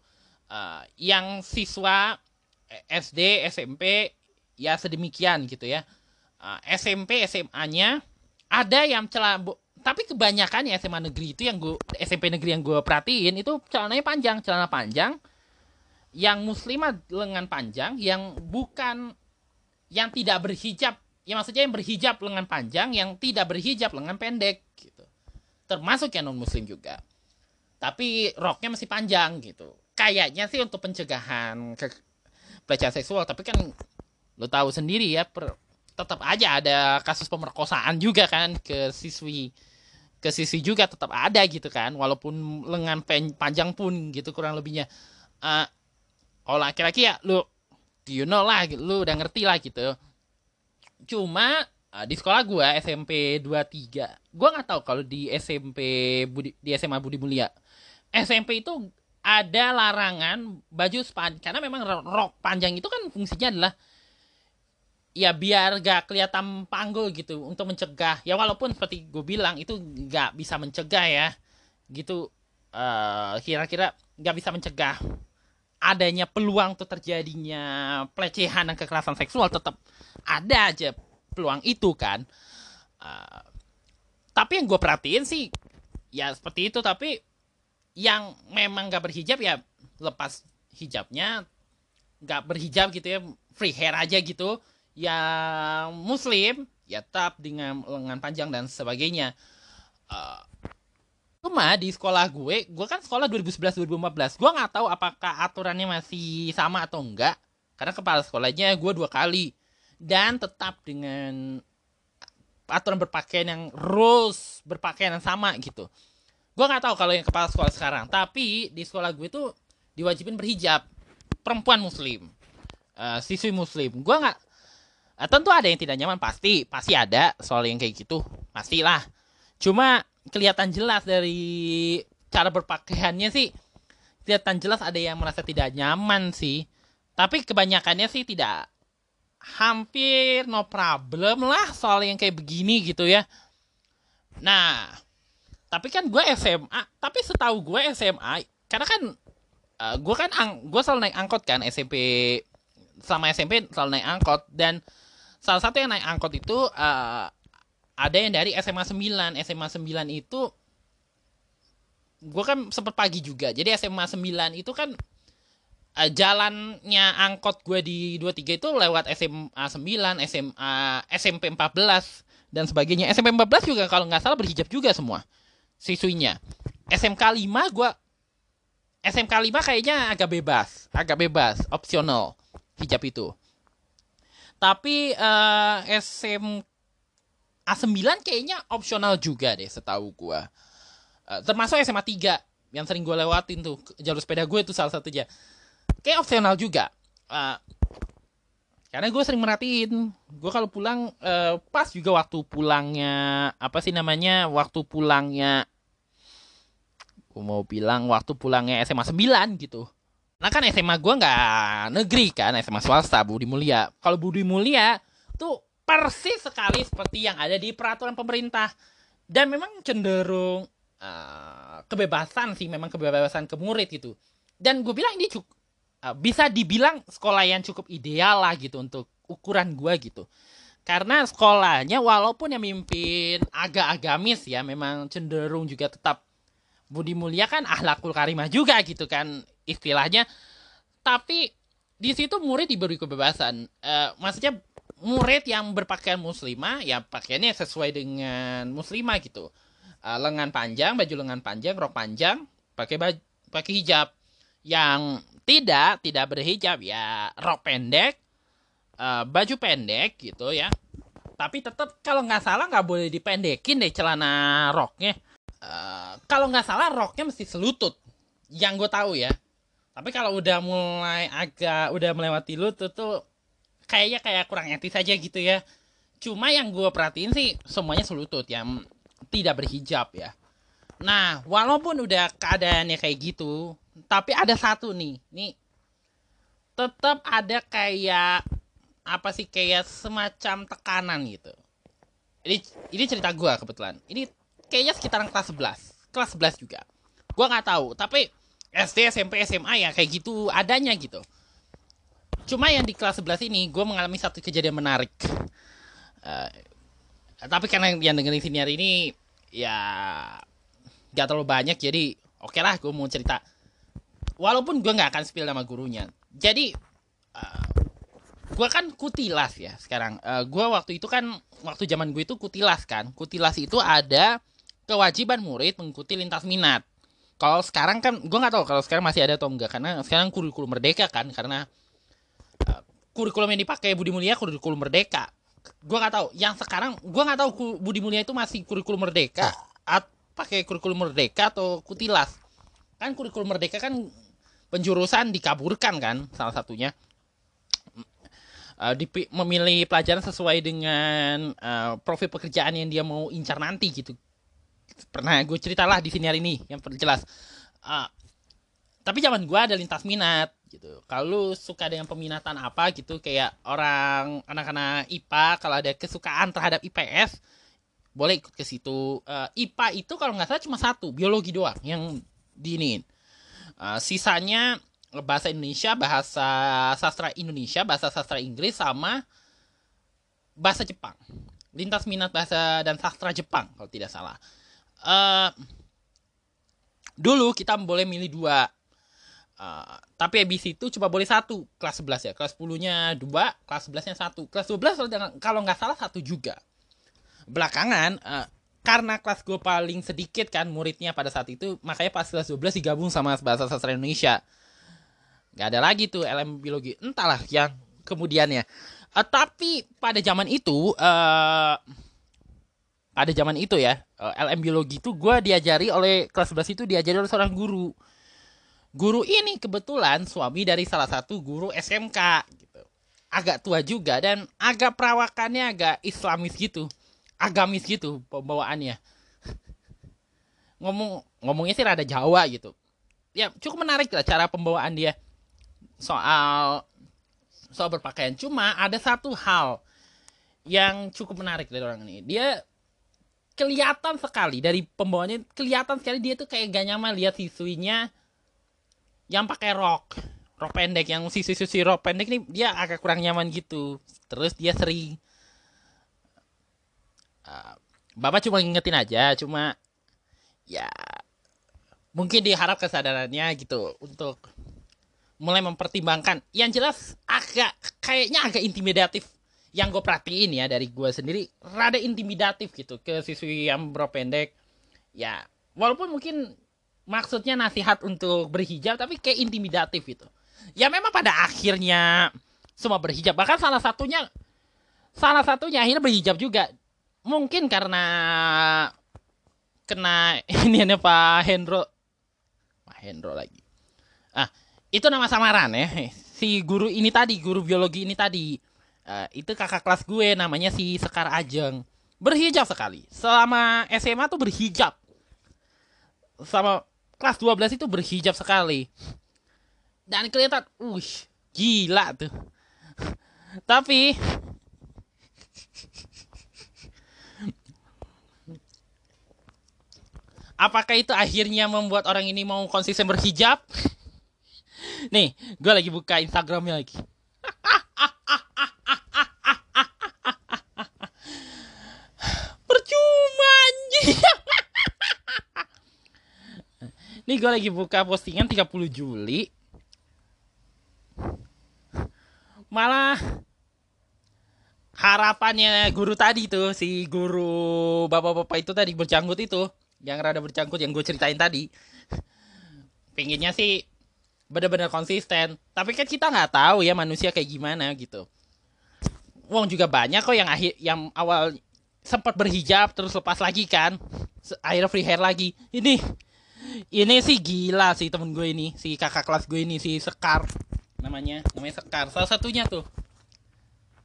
A: Uh, yang siswa SD, SMP ya sedemikian gitu ya. Uh, SMP, SMA-nya ada yang celana tapi kebanyakan ya SMA negeri itu yang gue SMP negeri yang gue perhatiin itu celananya panjang, celana panjang yang muslimah lengan panjang yang bukan yang tidak berhijab. Ya maksudnya yang berhijab lengan panjang yang tidak berhijab lengan pendek gitu. Termasuk yang non muslim juga. Tapi roknya masih panjang gitu. Kayaknya sih untuk pencegahan ke pelecehan seksual tapi kan lo tahu sendiri ya per, tetap aja ada kasus pemerkosaan juga kan ke siswi ke siswi juga tetap ada gitu kan walaupun lengan panjang pun gitu kurang lebihnya. Uh, oh laki-laki ya lu you know lah lu udah ngerti lah gitu. Cuma uh, di sekolah gue SMP 23 gue nggak tahu kalau di SMP Budi, di SMA Budi Mulia. SMP itu ada larangan baju span karena memang rok panjang itu kan fungsinya adalah ya biar gak kelihatan panggul gitu untuk mencegah. Ya walaupun seperti gue bilang itu gak bisa mencegah ya gitu. Uh, kira-kira gak bisa mencegah adanya peluang tuh terjadinya pelecehan dan kekerasan seksual tetap ada aja peluang itu kan. Uh, tapi yang gue perhatiin sih ya seperti itu. Tapi yang memang gak berhijab ya lepas hijabnya gak berhijab gitu ya free hair aja gitu. Yang muslim ya tetap dengan lengan panjang dan sebagainya. Uh, Cuma di sekolah gue, gue kan sekolah 2011-2014. Gue nggak tahu apakah aturannya masih sama atau enggak. Karena kepala sekolahnya gue dua kali. Dan tetap dengan aturan berpakaian yang rules berpakaian yang sama gitu. Gue nggak tahu kalau yang kepala sekolah sekarang. Tapi di sekolah gue itu diwajibin berhijab. Perempuan muslim. Uh, siswi muslim. Gue nggak... Uh, tentu ada yang tidak nyaman. Pasti. Pasti ada soal yang kayak gitu. Pastilah. Cuma kelihatan jelas dari cara berpakaiannya sih. Kelihatan jelas ada yang merasa tidak nyaman sih. Tapi kebanyakannya sih tidak hampir no problem lah soal yang kayak begini gitu ya. Nah tapi kan gue SMA tapi setahu gue SMA karena kan uh, eh, gue kan ang gue selalu naik angkot kan SMP selama SMP selalu naik angkot. Dan salah satu yang naik angkot itu uh, ada yang dari SMA 9 SMA 9 itu gue kan sempet pagi juga jadi SMA 9 itu kan uh, jalannya angkot gue di 23 itu lewat SMA 9 SMA SMP 14 dan sebagainya SMP 14 juga kalau nggak salah berhijab juga semua siswinya SMK 5 gue SMK 5 kayaknya agak bebas agak bebas opsional hijab itu tapi uh, eh, SMK A9 kayaknya opsional juga deh setahu gua. Uh, termasuk SMA 3 yang sering gue lewatin tuh jalur sepeda gue itu salah satunya. Kayak opsional juga. Uh, karena gue sering merhatiin, gue kalau pulang uh, pas juga waktu pulangnya apa sih namanya waktu pulangnya gue mau bilang waktu pulangnya SMA 9 gitu. Nah kan SMA gue nggak negeri kan, SMA swasta Budi Mulia. Kalau Budi Mulia tuh persis sekali seperti yang ada di peraturan pemerintah. Dan memang cenderung uh, kebebasan sih memang kebebasan ke murid gitu. Dan gue bilang ini cukup uh, bisa dibilang sekolah yang cukup ideal lah gitu untuk ukuran gue gitu. Karena sekolahnya walaupun yang mimpin agak agamis ya memang cenderung juga tetap budi mulia kan ahlakul karimah juga gitu kan istilahnya. Tapi di situ murid diberi kebebasan. Uh, maksudnya murid yang berpakaian muslimah ya pakaiannya sesuai dengan muslimah gitu. Uh, lengan panjang baju lengan panjang rok panjang pakai baju pakai hijab. Yang tidak tidak berhijab ya rok pendek uh, baju pendek gitu ya. Tapi tetap kalau nggak salah nggak boleh dipendekin deh celana roknya. Uh, kalau nggak salah roknya mesti selutut yang gue tahu ya. Tapi kalau udah mulai agak udah melewati lutut tuh kayaknya kayak kurang etis aja gitu ya. Cuma yang gue perhatiin sih semuanya selutut yang tidak berhijab ya. Nah walaupun udah keadaannya kayak gitu tapi ada satu nih. Nih tetap ada kayak apa sih kayak semacam tekanan gitu. Ini ini cerita gue kebetulan. Ini kayaknya sekitaran kelas 11 kelas 11 juga. Gue nggak tahu tapi SD SMP SMA ya kayak gitu adanya gitu Cuma yang di kelas 11 ini gue mengalami satu kejadian menarik. Uh, tapi karena yang dengerin sini hari ini ya gak terlalu banyak jadi oke okay lah gue mau cerita. Walaupun gue nggak akan spill nama gurunya. Jadi uh, gue kan kutilas ya sekarang. Uh, gue waktu itu kan waktu zaman gue itu kutilas kan. Kutilas itu ada kewajiban murid mengikuti lintas minat. Kalau sekarang kan gue nggak tahu kalau sekarang masih ada atau enggak karena sekarang kurikulum merdeka kan karena kurikulum yang dipakai Budi Mulia kurikulum merdeka. Gue nggak tahu. Yang sekarang gue nggak tahu Budi Mulia itu masih kurikulum merdeka at pakai kurikulum merdeka atau kutilas. Kan kurikulum merdeka kan penjurusan dikaburkan kan salah satunya. Uh, memilih pelajaran sesuai dengan uh, profil pekerjaan yang dia mau incar nanti gitu. Pernah gue ceritalah di sini hari ini yang jelas uh, tapi zaman gue ada lintas minat gitu kalau suka dengan peminatan apa gitu kayak orang anak-anak IPA kalau ada kesukaan terhadap IPS boleh ikut ke situ uh, IPA itu kalau nggak salah cuma satu biologi doang yang diinin uh, sisanya bahasa Indonesia, bahasa sastra Indonesia, bahasa sastra Inggris sama bahasa Jepang. Lintas minat bahasa dan sastra Jepang kalau tidak salah. Uh, dulu kita boleh milih dua. Uh, tapi habis itu coba boleh satu kelas 11 ya. Kelas 10 nya dua kelas 11 nya satu. Kelas 12 kalau nggak salah satu juga. Belakangan uh, karena kelas gue paling sedikit kan muridnya pada saat itu makanya pas kelas 12 digabung sama bahasa sastra Indonesia. Nggak ada lagi tuh LM biologi. Entahlah yang kemudiannya. Uh, tapi pada zaman itu uh, pada zaman itu ya uh, LM biologi itu gue diajari oleh kelas 11 itu diajari oleh seorang guru guru ini kebetulan suami dari salah satu guru SMK gitu agak tua juga dan agak perawakannya agak islamis gitu agamis gitu pembawaannya ngomong ngomongnya sih rada Jawa gitu ya cukup menarik lah cara pembawaan dia soal soal berpakaian. Cuma ada satu hal yang cukup menarik dari orang ini. Dia kelihatan sekali dari pembawanya kelihatan sekali dia tuh kayak gak nyaman lihat siswinya yang pakai rok. Rok pendek yang siswi-siswi rok pendek nih dia agak kurang nyaman gitu. Terus dia sering uh, bapak cuma ngingetin aja cuma ya mungkin diharap kesadarannya gitu untuk mulai mempertimbangkan. Yang jelas agak kayaknya agak intimidatif. Yang gue perhatiin ya dari gue sendiri rada intimidatif gitu ke siswi yang bro pendek. Ya walaupun mungkin maksudnya nasihat untuk berhijab tapi kayak intimidatif gitu. Ya memang pada akhirnya semua berhijab. Bahkan salah satunya salah satunya akhirnya berhijab juga. Mungkin karena kena ini Pak Hendro. Pak Hendro lagi. Ah itu nama samaran ya. Si guru ini tadi guru biologi ini tadi. Uh, itu kakak kelas gue namanya si Sekar Ajeng. Berhijab sekali. Selama SMA tuh berhijab. Sama kelas 12 itu berhijab sekali dan kelihatan uh gila tuh tapi apakah itu akhirnya membuat orang ini mau konsisten berhijab Nih, gue lagi buka Instagramnya lagi. Percuma anjing. Nih gue lagi buka postingan 30 Juli. Malah harapannya guru tadi tuh si guru bapak-bapak itu tadi berjanggut itu yang rada berjanggut yang gue ceritain tadi. Pinginnya sih benar-benar konsisten. Tapi kan kita nggak tahu ya manusia kayak gimana gitu. Wong juga banyak kok yang akhir yang awal sempat berhijab terus lepas lagi kan. Akhirnya free hair lagi. Ini ini sih gila sih temen gue ini si kakak kelas gue ini si Sekar. Namanya namanya Sekar. Salah satunya tuh.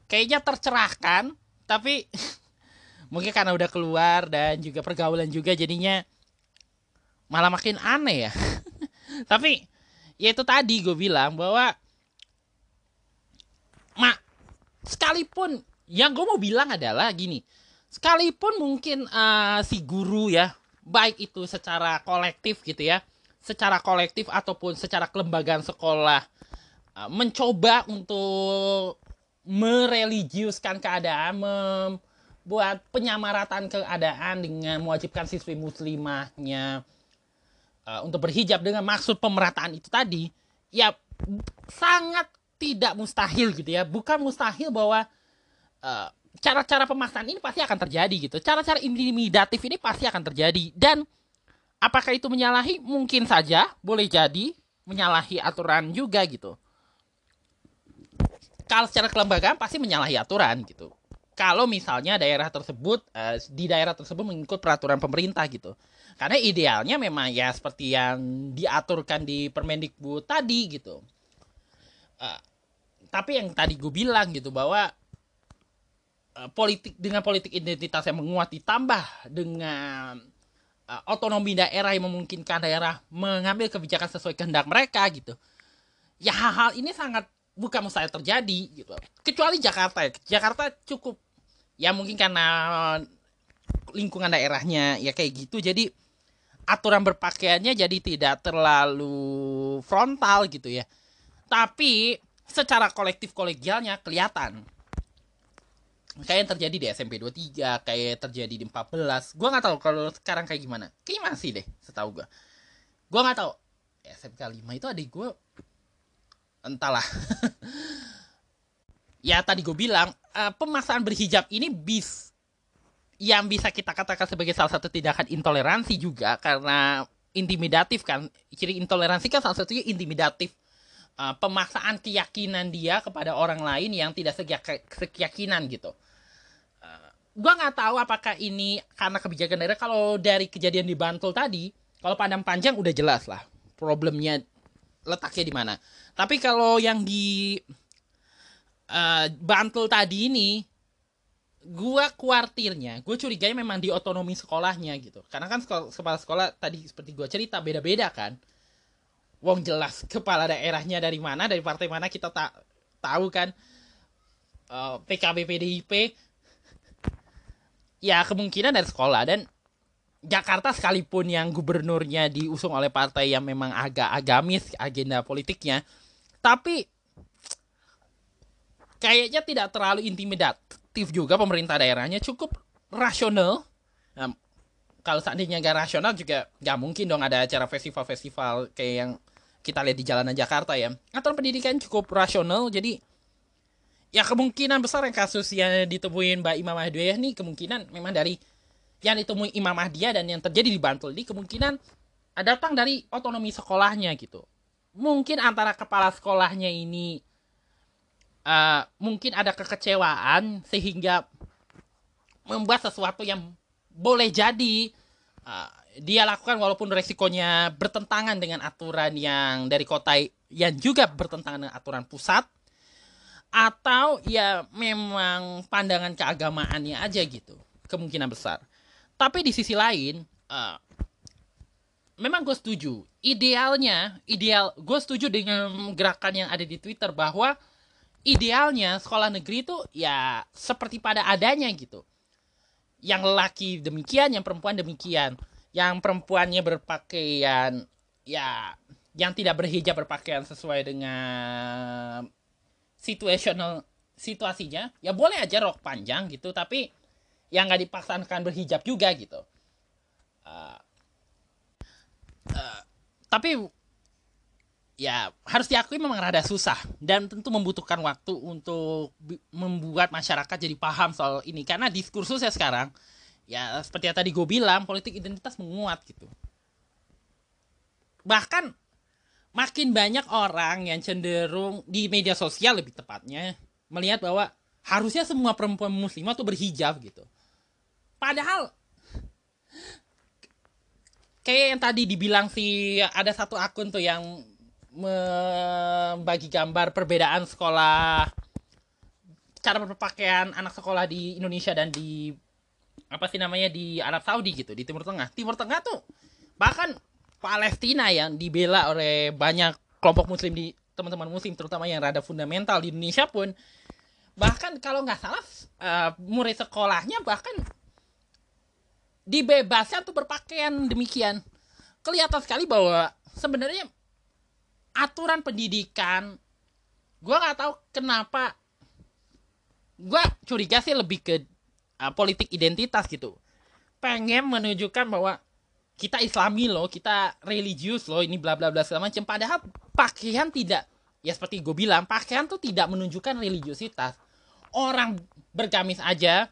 A: Kayaknya tercerahkan tapi mungkin karena udah keluar dan juga pergaulan juga jadinya malah makin aneh ya. Tapi ya itu tadi gue bilang bahwa mak sekalipun yang gue mau bilang adalah gini. Sekalipun mungkin uh, si guru ya baik itu secara kolektif gitu ya secara kolektif ataupun secara kelembagaan sekolah uh, mencoba untuk mereligiuskan keadaan membuat penyamaratan keadaan dengan mewajibkan siswi muslimahnya uh, untuk berhijab dengan maksud pemerataan itu tadi ya sangat tidak mustahil gitu ya. Bukan mustahil bahwa uh, cara-cara pemaksaan ini pasti akan terjadi gitu. Cara-cara intimidatif ini pasti akan terjadi. Dan apakah itu menyalahi? Mungkin saja. Boleh jadi menyalahi aturan juga gitu. Kalau secara kelembagaan pasti menyalahi aturan gitu. Kalau misalnya daerah tersebut uh, di daerah tersebut mengikut peraturan pemerintah gitu. Karena idealnya memang ya seperti yang diaturkan di Permendikbud tadi gitu. Uh, tapi yang tadi gue bilang gitu bahwa uh, politik dengan politik identitas yang menguat ditambah dengan uh, otonomi daerah yang memungkinkan daerah mengambil kebijakan sesuai kehendak mereka gitu. Ya hal-hal ini sangat bukan mustahil terjadi gitu. Kecuali Jakarta ya. Jakarta cukup ya mungkin karena lingkungan daerahnya ya kayak gitu jadi aturan berpakaiannya jadi tidak terlalu frontal gitu ya tapi secara kolektif kolegialnya kelihatan kayak yang terjadi di SMP 23 kayak terjadi di 14 gue nggak tahu kalau sekarang kayak gimana. Kayak masih deh setahu gue gue nggak tahu. SMK 5 itu adik gue entahlah. Ya tadi gue bilang uh, pemaksaan berhijab ini bis yang bisa kita katakan sebagai salah satu tindakan intoleransi juga karena intimidatif kan. Ciri intoleransi kan salah satunya intimidatif. Uh, pemaksaan keyakinan dia kepada orang lain yang tidak sekeyakinan gitu gue nggak tahu apakah ini karena kebijakan daerah. Kalau dari kejadian di Bantul tadi kalau pandang panjang udah jelas lah problemnya letaknya di mana. Tapi kalau yang di uh, Bantul tadi ini gua kuartirnya gue curiganya memang di otonomi sekolahnya gitu. Karena kan sekolah, kepala sekolah tadi seperti gua cerita beda-beda kan. Wong jelas kepala daerahnya dari mana dari partai mana kita tak tahu kan. Uh, eh, PKB PDIP ya kemungkinan dari sekolah. Dan Jakarta sekalipun yang gubernurnya diusung oleh partai yang memang agak agamis agenda politiknya tapi kayaknya tidak terlalu intimidatif juga pemerintah daerahnya. Cukup rasional. Nah, kalau seandainya nggak rasional juga nggak mungkin dong ada acara festival-festival kayak yang kita lihat di jalanan Jakarta ya. Atau pendidikan cukup rasional jadi ya kemungkinan besar yang kasus yang ditemuin Mbak Imam Mahdiah nih kemungkinan memang dari yang ditemui Imam Mahdiah dan yang terjadi di Bantul ini kemungkinan datang dari otonomi sekolahnya gitu. Mungkin antara kepala sekolahnya ini uh, mungkin ada kekecewaan sehingga membuat sesuatu yang boleh jadi uh, dia lakukan walaupun resikonya bertentangan dengan aturan yang dari kota yang juga bertentangan dengan aturan pusat atau ya memang pandangan keagamaannya aja gitu kemungkinan besar tapi di sisi lain uh, memang gue setuju idealnya ideal gue setuju dengan gerakan yang ada di twitter bahwa idealnya sekolah negeri itu ya seperti pada adanya gitu. Yang laki demikian, yang perempuan demikian. Yang perempuannya berpakaian ya yang tidak berhijab berpakaian sesuai dengan situational situasinya, ya boleh aja rok panjang gitu, tapi yang nggak dipaksakan berhijab juga gitu. Uh, uh, tapi ya harus diakui memang rada susah dan tentu membutuhkan waktu untuk membuat masyarakat jadi paham soal ini karena diskursusnya sekarang ya seperti yang tadi gue bilang politik identitas menguat gitu bahkan makin banyak orang yang cenderung di media sosial lebih tepatnya melihat bahwa harusnya semua perempuan muslimah tuh berhijab gitu. Padahal kayak yang tadi dibilang sih ada satu akun tuh yang membagi gambar perbedaan sekolah cara berpakaian anak sekolah di Indonesia dan di apa sih namanya di Arab Saudi gitu di Timur Tengah. Timur Tengah tuh bahkan Palestina yang dibela oleh banyak kelompok Muslim di teman-teman Muslim terutama yang rada fundamental di Indonesia pun. Bahkan kalau nggak salah uh, murid sekolahnya bahkan dibebaskan untuk berpakaian demikian. Kelihatan sekali bahwa sebenarnya aturan pendidikan gue nggak tahu kenapa gue curiga sih lebih ke uh, politik identitas gitu. Pengen menunjukkan bahwa kita islami loh kita religius loh ini bla bla bla segala macam. Padahal pakaian tidak ya seperti gue bilang pakaian tuh tidak menunjukkan religiusitas orang bergamis aja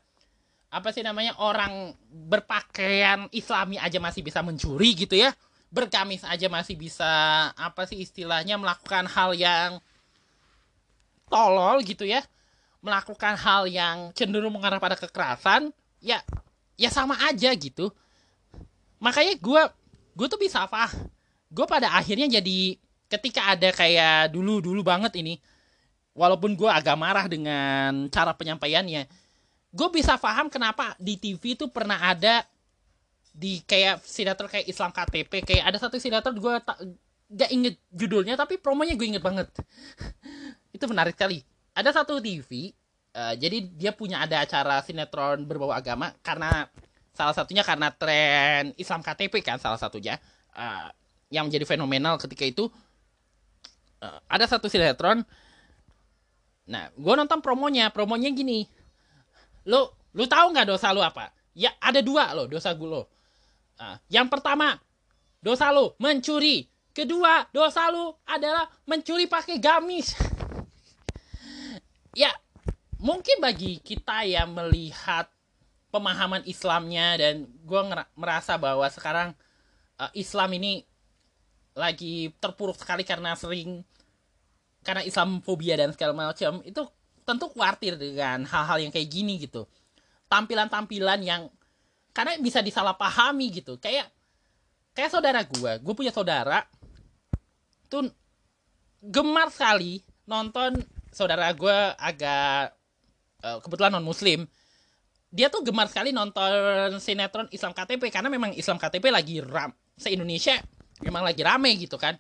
A: apa sih namanya orang berpakaian islami aja masih bisa mencuri gitu ya. Bergamis aja masih bisa apa sih istilahnya melakukan hal yang tolol gitu ya. Melakukan hal yang cenderung mengarah pada kekerasan ya ya sama aja gitu makanya gue gue tuh bisa apa? Gue pada akhirnya jadi ketika ada kayak dulu dulu banget ini walaupun gue agak marah dengan cara penyampaiannya gue bisa paham kenapa di TV tuh pernah ada di kayak sinetron kayak Islam KTP kayak ada satu sinetron gue tak gak inget judulnya tapi promonya gue inget banget. Itu menarik sekali. Ada satu TV uh, eh, jadi dia punya ada acara sinetron berbau agama karena salah satunya karena tren Islam KTP kan salah satunya uh, yang menjadi fenomenal ketika itu uh, ada satu sinetron. Nah gue nonton promonya. Promonya gini. Lo lo tahu nggak dosa lo apa? Ya ada dua lo dosa gue lo. Uh, yang pertama dosa lo mencuri. Kedua dosa lo adalah mencuri pakai gamis. Ya mungkin bagi kita yang melihat pemahaman Islamnya dan gue merasa bahwa sekarang uh, Islam ini lagi terpuruk sekali karena sering karena Islam fobia dan segala macam itu tentu khawatir dengan hal-hal yang kayak gini gitu. Tampilan-tampilan yang karena bisa disalahpahami gitu. Kayak kayak saudara gue gue punya saudara tuh gemar sekali nonton saudara gue agak uh, kebetulan non muslim dia tuh gemar sekali nonton sinetron Islam KTP karena memang Islam KTP lagi ram se Indonesia memang lagi rame gitu kan.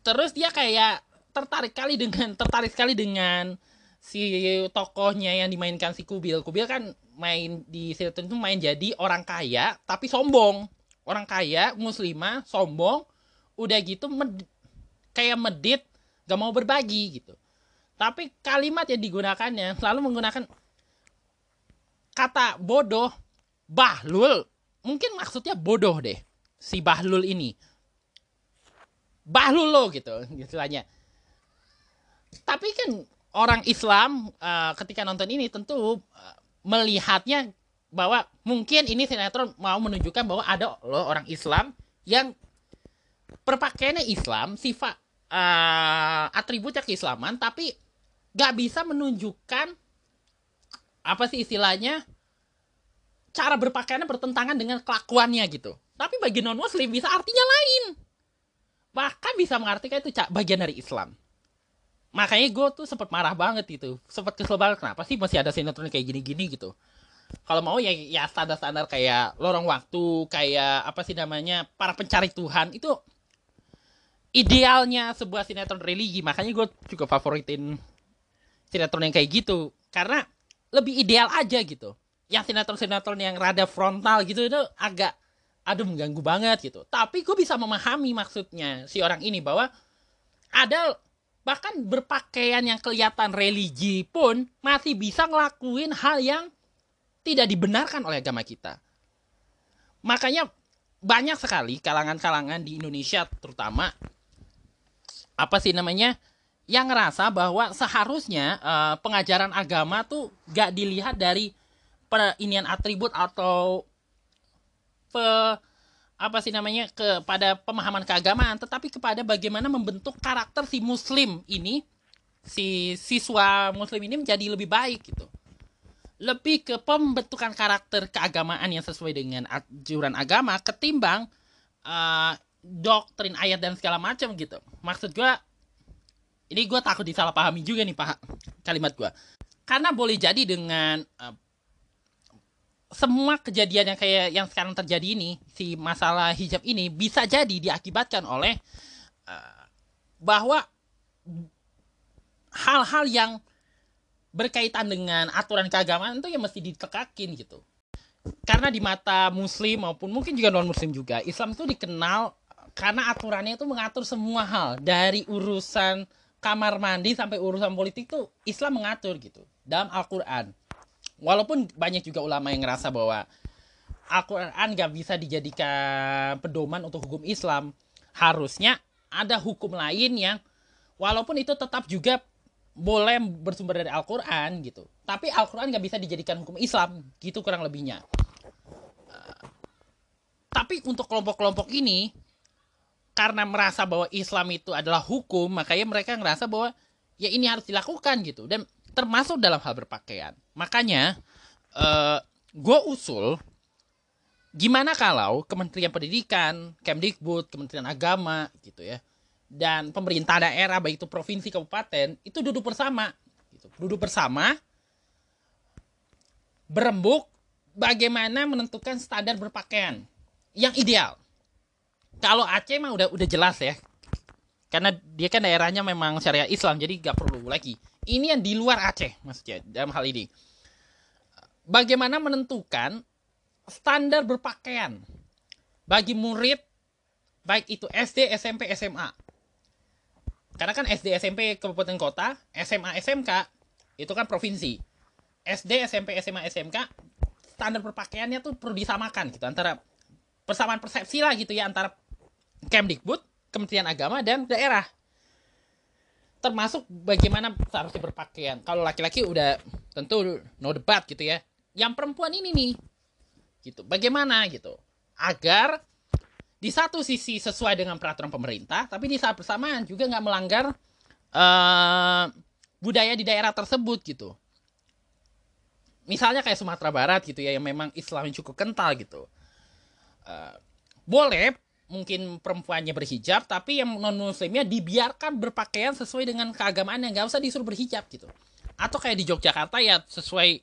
A: Terus dia kayak tertarik kali dengan tertarik sekali dengan si tokohnya yang dimainkan si Kubil. Kubil kan main di sinetron itu main jadi orang kaya tapi sombong. Orang kaya muslimah sombong udah gitu med, kayak medit gak mau berbagi gitu. Tapi kalimat yang digunakannya selalu menggunakan kata bodoh bahlul. Mungkin maksudnya bodoh deh si bahlul ini. Bahlul lo gitu istilahnya. Tapi kan orang Islam uh, ketika nonton ini tentu uh, melihatnya bahwa mungkin ini sinetron mau menunjukkan bahwa ada loh orang Islam yang perpakaiannya Islam sifat uh, atributnya keislaman tapi gak bisa menunjukkan apa sih istilahnya? Cara berpakaiannya bertentangan dengan kelakuannya gitu. Tapi bagi non muslim bisa artinya lain. Bahkan bisa mengartikan itu bagian dari Islam. Makanya gue tuh sempat marah banget gitu. Sempat kesel banget kenapa sih masih ada sinetron kayak gini-gini gitu? Kalau mau ya ya standar-standar kayak lorong waktu kayak apa sih namanya para pencari Tuhan itu idealnya sebuah sinetron religi. Makanya gue juga favoritin sinetron yang kayak gitu. Karena lebih ideal aja gitu. Yang sinetron-sinetron yang rada frontal gitu itu agak aduh mengganggu banget gitu. Tapi gue bisa memahami maksudnya si orang ini bahwa ada bahkan berpakaian yang kelihatan religi pun masih bisa ngelakuin hal yang tidak dibenarkan oleh agama kita. Makanya banyak sekali kalangan-kalangan di Indonesia terutama apa sih namanya yang ngerasa bahwa seharusnya uh, pengajaran agama tuh gak dilihat dari inian atribut atau pe, apa sih namanya kepada pemahaman keagamaan tetapi kepada bagaimana membentuk karakter si muslim ini si siswa muslim ini menjadi lebih baik gitu. Lebih ke pembentukan karakter keagamaan yang sesuai dengan anjuran agama ketimbang uh, doktrin ayat dan segala macam gitu. Maksud gue ini gue takut disalahpahami juga nih pak. Kalimat gue karena boleh jadi dengan uh, semua kejadian yang kayak yang sekarang terjadi ini si masalah hijab ini bisa jadi diakibatkan oleh uh, bahwa hal-hal yang berkaitan dengan aturan keagamaan itu ya mesti ditekakin gitu. Karena di mata muslim maupun mungkin juga non muslim juga Islam itu dikenal karena aturannya itu mengatur semua hal dari urusan kamar mandi sampai urusan politik tuh Islam mengatur gitu dalam Al-Qur'an. Walaupun banyak juga ulama yang ngerasa bahwa Al-Quran nggak bisa dijadikan pedoman untuk hukum Islam harusnya ada hukum lain yang walaupun itu tetap juga boleh bersumber dari Al-Quran gitu tapi Al-Quran nggak bisa dijadikan hukum Islam gitu kurang lebihnya tapi untuk kelompok-kelompok ini karena merasa bahwa Islam itu adalah hukum makanya mereka ngerasa bahwa ya ini harus dilakukan gitu dan termasuk dalam hal berpakaian makanya uh, gue usul gimana kalau Kementerian Pendidikan, Kemdikbud, Kementerian Agama gitu ya, dan pemerintah daerah baik itu provinsi kabupaten itu duduk bersama, gitu. duduk bersama, berembuk bagaimana menentukan standar berpakaian yang ideal. Kalau Aceh mah udah udah jelas ya, karena dia kan daerahnya memang syariah Islam jadi gak perlu lagi. Ini yang di luar Aceh maksudnya dalam hal ini. Bagaimana menentukan standar berpakaian bagi murid baik itu SD, SMP, SMA. Karena kan SD, SMP kabupaten kota, SMA, SMK itu kan provinsi. SD, SMP, SMA, SMK standar berpakaiannya tuh perlu disamakan gitu antara persamaan persepsi lah gitu ya antara Kemdikbud, Kementerian Agama dan daerah. Termasuk bagaimana seharusnya berpakaian. Kalau laki-laki udah tentu no debat gitu ya. Yang perempuan ini nih gitu. Bagaimana gitu? Agar di satu sisi sesuai dengan peraturan pemerintah, tapi di saat bersamaan juga nggak melanggar uh, budaya di daerah tersebut gitu. Misalnya kayak Sumatera Barat gitu ya, yang memang Islam cukup kental gitu. Uh, boleh mungkin perempuannya berhijab, tapi yang non muslimnya dibiarkan berpakaian sesuai dengan keagamaan yang nggak usah disuruh berhijab gitu. Atau kayak di Yogyakarta ya sesuai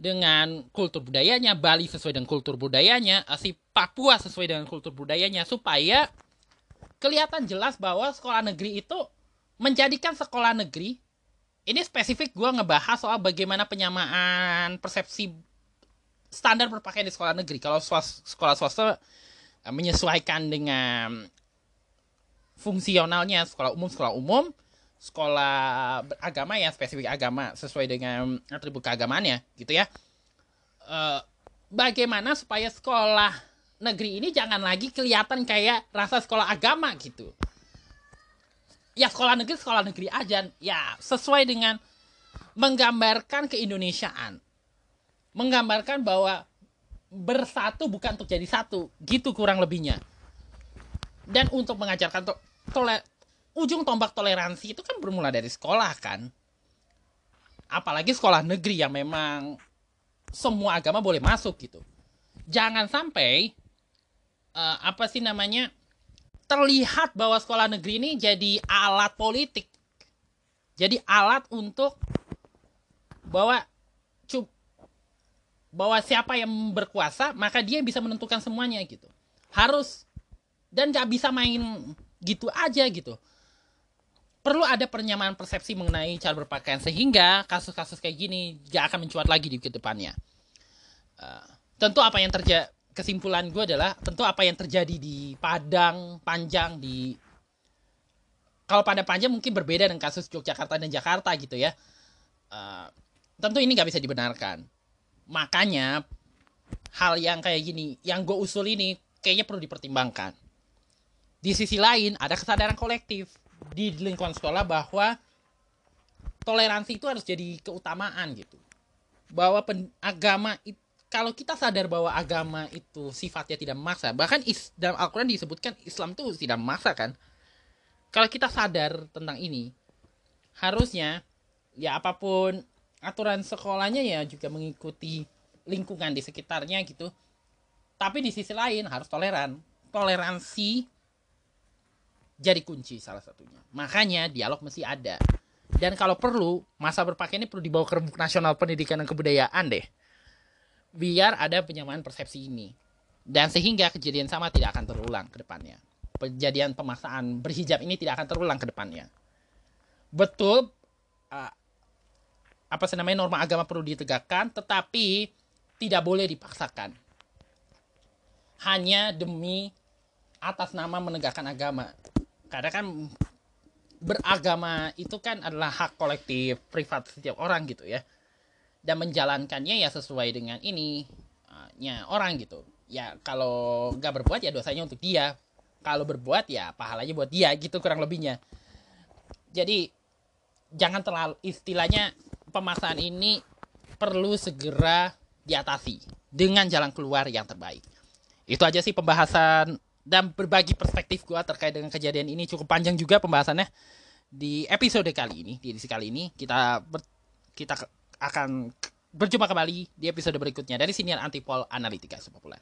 A: dengan kultur budayanya, Bali sesuai dengan kultur budayanya, eh, si Papua sesuai dengan kultur budayanya supaya kelihatan jelas bahwa sekolah negeri itu menjadikan sekolah negeri ini spesifik gue ngebahas soal bagaimana penyamaan persepsi standar berpakaian di sekolah negeri. Kalau swas, sekolah swasta menyesuaikan dengan fungsionalnya sekolah umum sekolah umum sekolah agama ya spesifik agama sesuai dengan atribut keagamaannya gitu ya. E, bagaimana supaya sekolah negeri ini jangan lagi kelihatan kayak rasa sekolah agama gitu. Ya sekolah negeri sekolah negeri aja. Ya sesuai dengan menggambarkan keindonesiaan. Menggambarkan bahwa bersatu bukan untuk jadi satu. Gitu kurang lebihnya. Dan untuk mengajarkan to tole ujung tombak toleransi itu kan bermula dari sekolah kan. Apalagi sekolah negeri yang memang semua agama boleh masuk gitu. Jangan sampai uh, apa sih namanya terlihat bahwa sekolah negeri ini jadi alat politik. Jadi alat untuk bahwa bahwa siapa yang berkuasa maka dia bisa menentukan semuanya gitu harus dan gak bisa main gitu aja gitu perlu ada penyamaan persepsi mengenai cara berpakaian sehingga kasus-kasus kayak gini gak akan mencuat lagi di ke depannya. Uh, tentu apa yang terjadi kesimpulan gue adalah tentu apa yang terjadi di Padang Panjang di kalau pada Panjang mungkin berbeda dengan kasus Yogyakarta dan Jakarta gitu ya. Uh, tentu ini gak bisa dibenarkan. Makanya hal yang kayak gini, yang gue usul ini kayaknya perlu dipertimbangkan. Di sisi lain ada kesadaran kolektif di lingkungan sekolah bahwa toleransi itu harus jadi keutamaan gitu. Bahwa pen, agama itu kalau kita sadar bahwa agama itu sifatnya tidak memaksa, bahkan is, dalam Al-Quran disebutkan Islam itu tidak memaksa kan. Kalau kita sadar tentang ini, harusnya ya apa pun aturan sekolahnya ya juga mengikuti lingkungan di sekitarnya gitu. Tapi di sisi lain harus toleran. Toleransi jadi kunci salah satunya. Makanya dialog mesti ada. Dan kalau perlu, masa berpakaian ini perlu dibawa ke rembuk nasional pendidikan dan kebudayaan deh. Biar ada penyamaan persepsi ini. Dan sehingga kejadian sama tidak akan terulang ke depannya. Kejadian pemaksaan berhijab ini tidak akan terulang ke depannya. Betul, uh, apa sih namanya norma agama perlu ditegakkan, tetapi tidak boleh dipaksakan. Hanya demi atas nama menegakkan agama. Karena kan beragama itu kan adalah hak kolektif privat setiap orang gitu ya. Dan menjalankannya ya sesuai dengan ini berbuatnya orang gitu. Ya kalau nggak berbuat ya dosanya untuk dia. Kalau berbuat ya pahalanya buat dia gitu kurang lebihnya. Jadi jangan terlalu istilahnya pemaksaan ini perlu segera diatasi dengan jalan keluar yang terbaik. Itu aja sih pembahasan dan berbagi perspektif gua terkait dengan kejadian ini. Cukup panjang juga pembahasannya di episode kali ini di edisi kali ini. Kita ber, kita akan berjumpa kembali di episode berikutnya. Dari siniar antipol analitika sepopuler